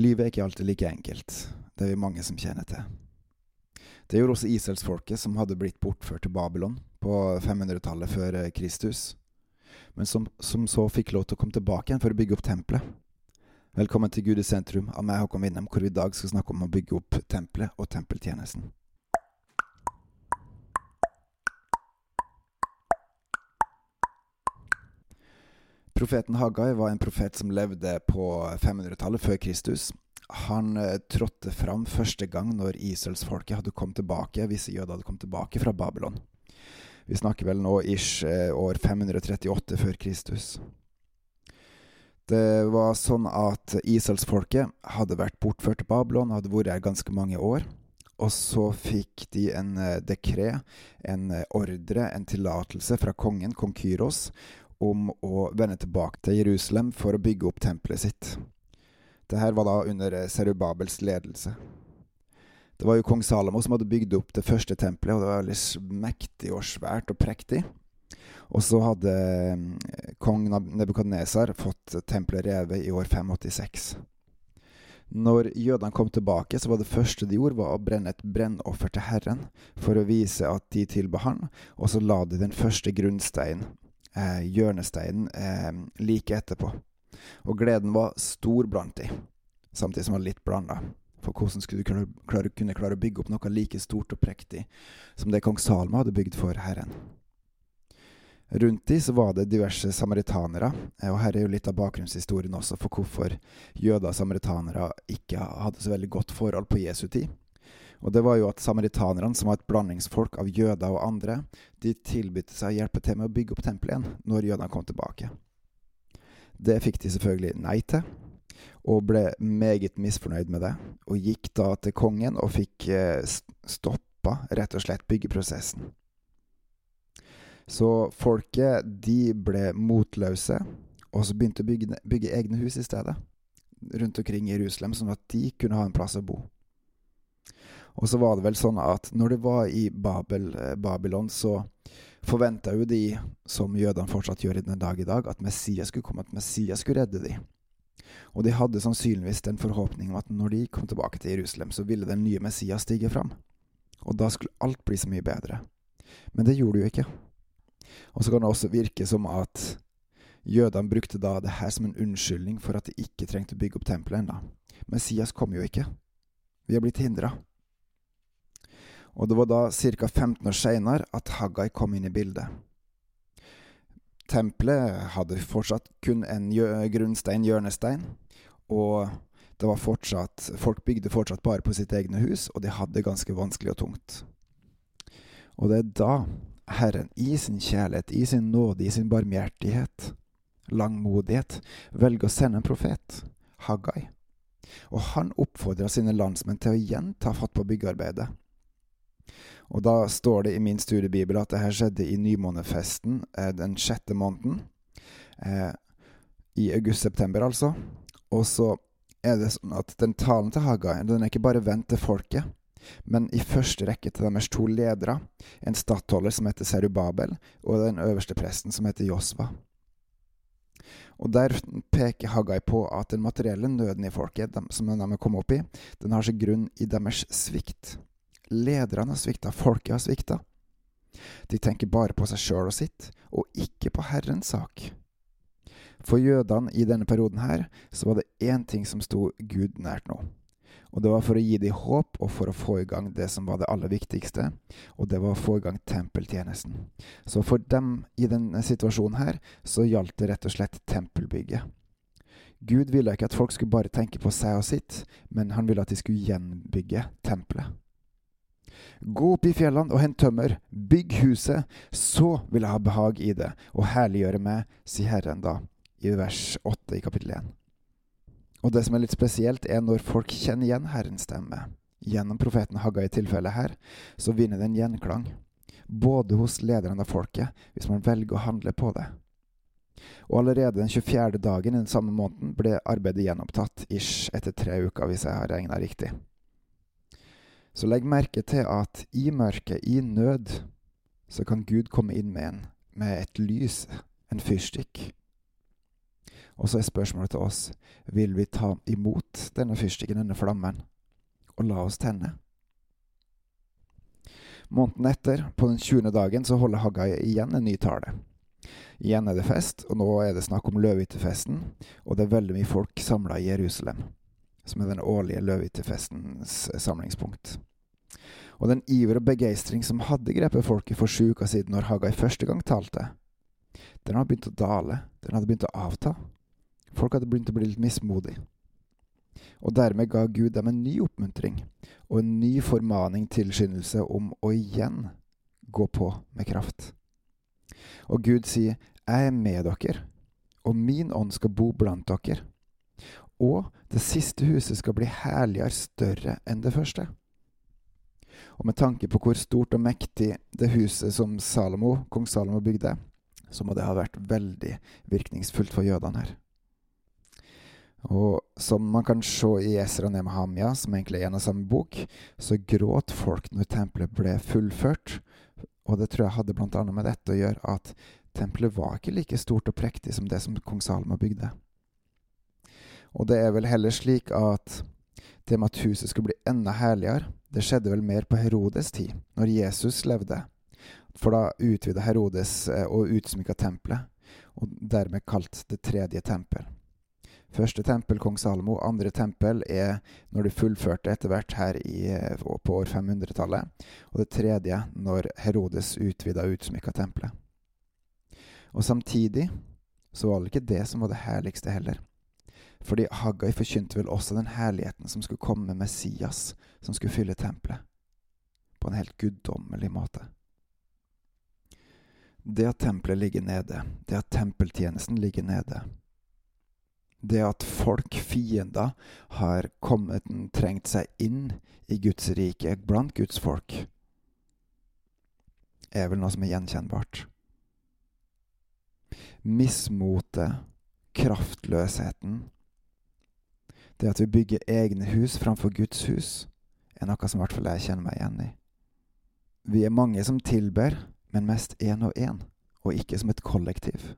Livet er ikke alltid like enkelt. Det er vi mange som kjenner til. Det gjorde også Israelsfolket, som hadde blitt bortført til Babylon på 500-tallet før eh, Kristus, men som, som, så fikk lov til å komme tilbake igjen for å bygge opp tempelet. Velkommen til Gud i sentrum av meg, Håkon Winnem, hvor vi i dag skal snakke om å bygge opp tempelet og tempeltjenesten. Profeten Haggai var en profet som levde på 500-tallet før Kristus. Han eh, trådte fram første gang når israelsfolket hadde kommet tilbake, visse jøder hadde kommet tilbake fra Babylon. Vi snakker vel nå ish eh, år 538 før Kristus. Det var sånn at israelsfolket hadde vært bortført til Babylon, hadde vært her ganske mange år. Og så fikk de en eh, dekret, en ordre, en tillatelse fra kongen, kong Kyros, om å vende tilbake til Jerusalem for å bygge opp tempelet sitt. Dette var da under Serubabels ledelse. Det var jo kong Salomo som hadde bygd opp det første tempelet, og det var veldig mektig og svært og prektig. Og så hadde eh, kong Nebukadnesar fått tempelet revet i år 586. Når jødene kom tilbake, så var det første de gjorde, var å brenne et brennoffer til Herren, for å vise at de tilba Han, og så la de den første grunnsteinen, eh, hjørnesteinen, eh, like etterpå. Og gleden var stor blant de, samtidig som var litt blanda. For hvordan skulle du kunne klare, kunne klare å bygge opp noe like stort og prektig som det kong Salma hadde bygd for Herren? Rundt de så var det diverse samaritanere, og her er jo litt av bakgrunnshistorien også for hvorfor jøder og samaritanere ikke hadde så veldig godt forhold på Jesu tid. Og det var jo at samaritanerne, som var et blandingsfolk av jøder og andre, de tilbød seg å hjelpe til med å bygge opp tempelet igjen når jødene kom tilbake. Det fikk de selvfølgelig nei til, og ble meget misfornøyd med det, og gikk da til kongen og fikk eh, stoppa rett og slett byggeprosessen. Så folket, de ble motløse, og så begynte å bygge, bygge egne hus i stedet. Rundt omkring i Jerusalem, sånn at de kunne ha en plass å bo. Og så var det vel sånn at når det var i Babel, eh, Babylon, så forventa jo de, som jødene fortsatt gjør i den dag i dag, at Messias skulle komme, at Messias skulle redde dem. Og de hadde sannsynligvis den forhåpning om at når de kom tilbake til Jerusalem, så ville den nye Messias stige fram. Og da skulle alt bli så mye bedre. Men det gjorde det jo ikke. Og så kan det også virke som at jødene brukte da det her som en unnskyldning for at de ikke trengte å bygge opp tempelet ennå. Messias kom jo ikke. Vi har blitt hindra. Og det var da ca. 15 år seinere at Haggai kom inn i bildet. Tempelet hadde fortsatt kun en grunnstein, hjørnestein, og det var fortsatt Folk bygde fortsatt bare på sitt egne hus, og de hadde det ganske vanskelig og tungt. Og det er da Herren i sin kjærlighet, i sin nåde, i sin barmhjertighet, langmodighet, velger å sende en profet, Haggai. Og han oppfordrer sine landsmenn til å igjen ta fatt på byggearbeidet. Og da står det i min studiebibel at det her skjedde i nymånefesten eh, den sjette måneden. Eh, I august-september, altså. Og så er det sånn at den talen til Haggai den er ikke bare vendt til folket, men i første rekke til deres to ledere, en stattholder som heter Serubabel, og den øverste presten som heter Josva. Og Der peker Haggai på at den materielle nøden i folket, som de er kommet opp i, den har sin grunn i deres svikt. Lederne har svikta, folket har svikta. De tenker bare på seg sjøl og sitt, og ikke på Herrens sak. For jødene i denne perioden her, så var det én ting som sto Gud nært nå. Og det var for å gi dem håp, og for å få i gang det som var det aller viktigste, og det var å få i gang tempeltjenesten. Så for dem i denne situasjonen her, så gjaldt det rett og slett tempelbygget. Gud ville ikke at folk skulle bare tenke på seg og sitt, men han ville at de skulle gjenbygge tempelet. Gå opp i fjellene og hent tømmer, bygg huset, så vil jeg ha behag i det, og herliggjøre meg, sier Herren da, i vers 8 i kapittel 1. Og det som er litt spesielt, er når folk kjenner igjen Herrens stemme. Gjennom profeten Hagga i tilfellet her, så vinner det en gjenklang. Både hos lederen av folket, hvis man velger å handle på det. Og allerede den 24. dagen i den samme måneden ble arbeidet gjenopptatt, ish etter tre uker, hvis jeg har regna riktig. Så legg merke til at i mørket, i nød, så kan Gud komme inn med en, med et lys, en fyrstikk. Og så er spørsmålet til oss vil vi ta imot denne fyrstikken, denne flammen, og la oss tenne. Måneden etter, på den 20. dagen, så holder Haggai igjen en ny tale. Igjen er det fest, og nå er det snakk om løvhyttefesten, og det er veldig mye folk samla i Jerusalem, som er den årlige løvhyttefestens samlingspunkt. Og den iver og begeistring som hadde grepet folket for sju uker siden når Haggai første gang talte, den hadde begynt å dale, den hadde begynt å avta. Folk hadde begynt å bli litt mismodige. Og dermed ga Gud dem en ny oppmuntring og en ny formaning tilskyndelse om å igjen gå på med kraft. Og Gud sier, 'Jeg er med dere, og min ånd skal bo blant dere.' Og det siste huset skal bli herligere større enn det første. Og med tanke på hvor stort og mektig det huset som Salomo, kong Salomo bygde, så må det ha vært veldig virkningsfullt for jødene her. Og som man kan se i Esra Nemahamia, som egentlig er en av samme bok, så gråt folk når tempelet ble fullført. Og det tror jeg hadde annet med dette å gjøre at tempelet var ikke like stort og prektig som det som kong Salomo bygde. Og det er vel heller slik at det med at huset skulle bli enda herligere, det skjedde vel mer på Herodes tid, når Jesus levde. For da utvida Herodes eh, og utsmykka tempelet, og dermed kalt det tredje tempel. Første tempel, kong Salomo. Andre tempel er når du fullførte etter hvert her i, eh, på år 500-tallet. Og det tredje når Herodes utvida og utsmykka tempelet. Og samtidig så var det ikke det som var det herligste heller. Fordi Haggai forkynte vel også den herligheten som skulle komme med Messias, som skulle fylle tempelet. På en helt guddommelig måte. Det at tempelet ligger nede, det at tempeltjenesten ligger nede, det at folk, fiender, har kommet og trengt seg inn i Guds rike, blant Guds folk, er vel noe som er gjenkjennbart. Mismotet, kraftløsheten, det at vi bygger egne hus framfor Guds hus, er noe som i hvert fall jeg kjenner meg igjen i. Vi er mange som tilber, men mest én og én, og ikke som et kollektiv.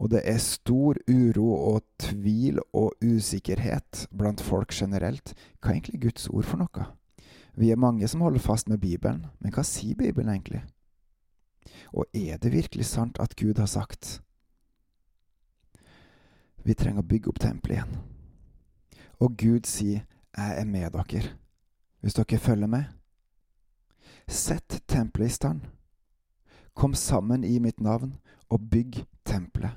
Og det er stor uro og tvil og usikkerhet blant folk generelt. Hva er egentlig Guds ord for noe? Vi er mange som holder fast med Bibelen, men hva sier Bibelen egentlig? Og er det virkelig sant at Gud har sagt vi trenger å bygge opp tempelet igjen? Og Gud sier 'Jeg er med dere', hvis dere følger med. Sett tempelet i stand. Kom sammen i mitt navn og bygg tempelet.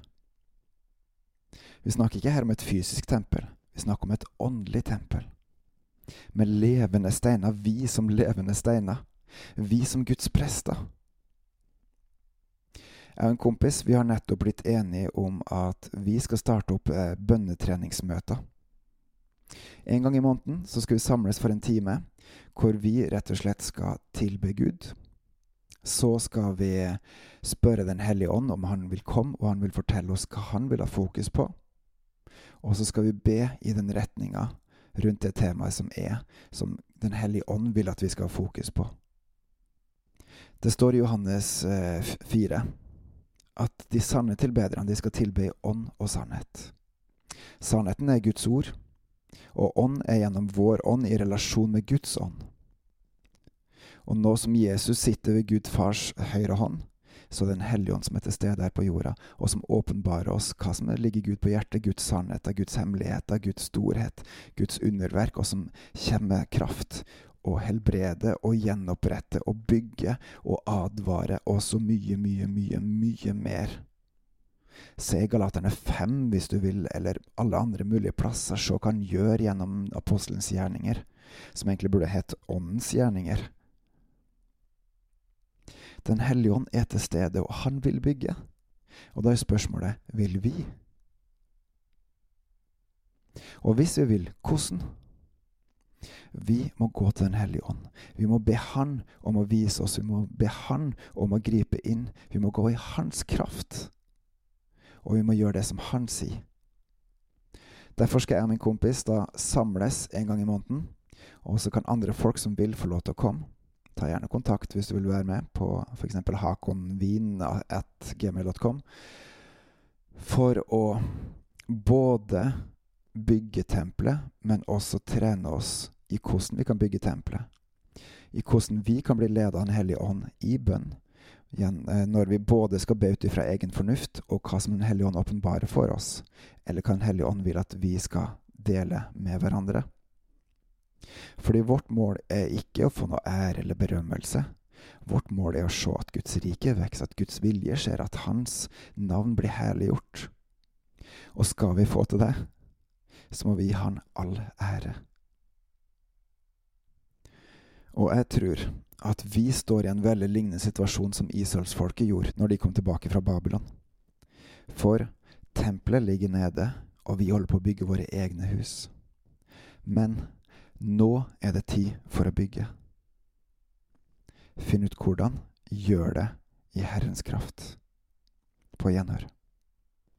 Vi snakker ikke her om et fysisk tempel. Vi snakker om et åndelig tempel. Med levende steiner, vi som levende steiner. Vi som Guds prester. Jeg og en kompis vi har nettopp blitt enige om at vi skal starte opp eh, bønnetreningsmøter. En gang i måneden så skal vi samles for en time hvor vi rett og slett skal tilbe Gud. Så skal vi spørre Den hellige ånd om han vil komme, og han vil fortelle oss hva han vil ha fokus på. Og så skal vi be i den retninga rundt det temaet som er, som Den hellige ånd vil at vi skal ha fokus på. Det står i Johannes eh, 4 at de sanne tilbederne de skal tilbe i ånd og sannhet. Sannheten er Guds ord, og ånd er gjennom vår ånd i relasjon med Guds ånd. Og nå som Jesus sitter ved Gud fars høyre hånd, så det er Den hellige ånd som er til stede her på jorda, og som åpenbarer oss hva som ligger Gud på hjertet, Guds sannheter, Guds hemmeligheter, Guds storhet, Guds underverk, og som kommer med kraft og helbrede og gjenopprette og bygge og advare og så mye, mye, mye, mye mer. Se Galaterne 5 hvis du vil, eller alle andre mulige plasser, så kan gjøre gjennom apostelens gjerninger, som egentlig burde hett åndens gjerninger. Den hellige ånd er til stede, og han vil bygge. Og da er spørsmålet vil vi? Og hvis vi vil, hvordan? Vi må gå til Den hellige ånd. Vi må be Han om å vise oss. Vi må be Han om å gripe inn. Vi må gå i Hans kraft. Og vi må gjøre det som Han sier. Derfor skal jeg og min kompis da samles en gang i måneden. Og så kan andre folk som vil, få lov til å komme ta gjerne kontakt hvis du vil være med på f.eks. hakonvin.gmail.com for å både bygge tempelet, men også trene oss i hvordan vi kan bygge tempelet. I hvordan vi kan bli ledet av Den hellige ånd i bønn. Eh, når vi både skal be ut ifra egen fornuft og hva som Den hellige ånd åpenbarer for oss, eller hva Den hellige ånd vil at vi skal dele med hverandre. Fordi vårt mål er ikke å få noe ære eller berømmelse. Vårt mål er å se at Guds rike vokser, at Guds vilje skjer, at Hans navn blir herliggjort. Og skal vi få til det, så må vi gi Han all ære. Og jeg tror at vi står i en veldig lignende situasjon som israelsfolket gjorde når de kom tilbake fra Babylon. For tempelet ligger nede, og vi holder på å bygge våre egne hus. Men nå er det tid for å bygge. Finn ut hvordan. Gjør det i Herrens kraft. På gjenhør.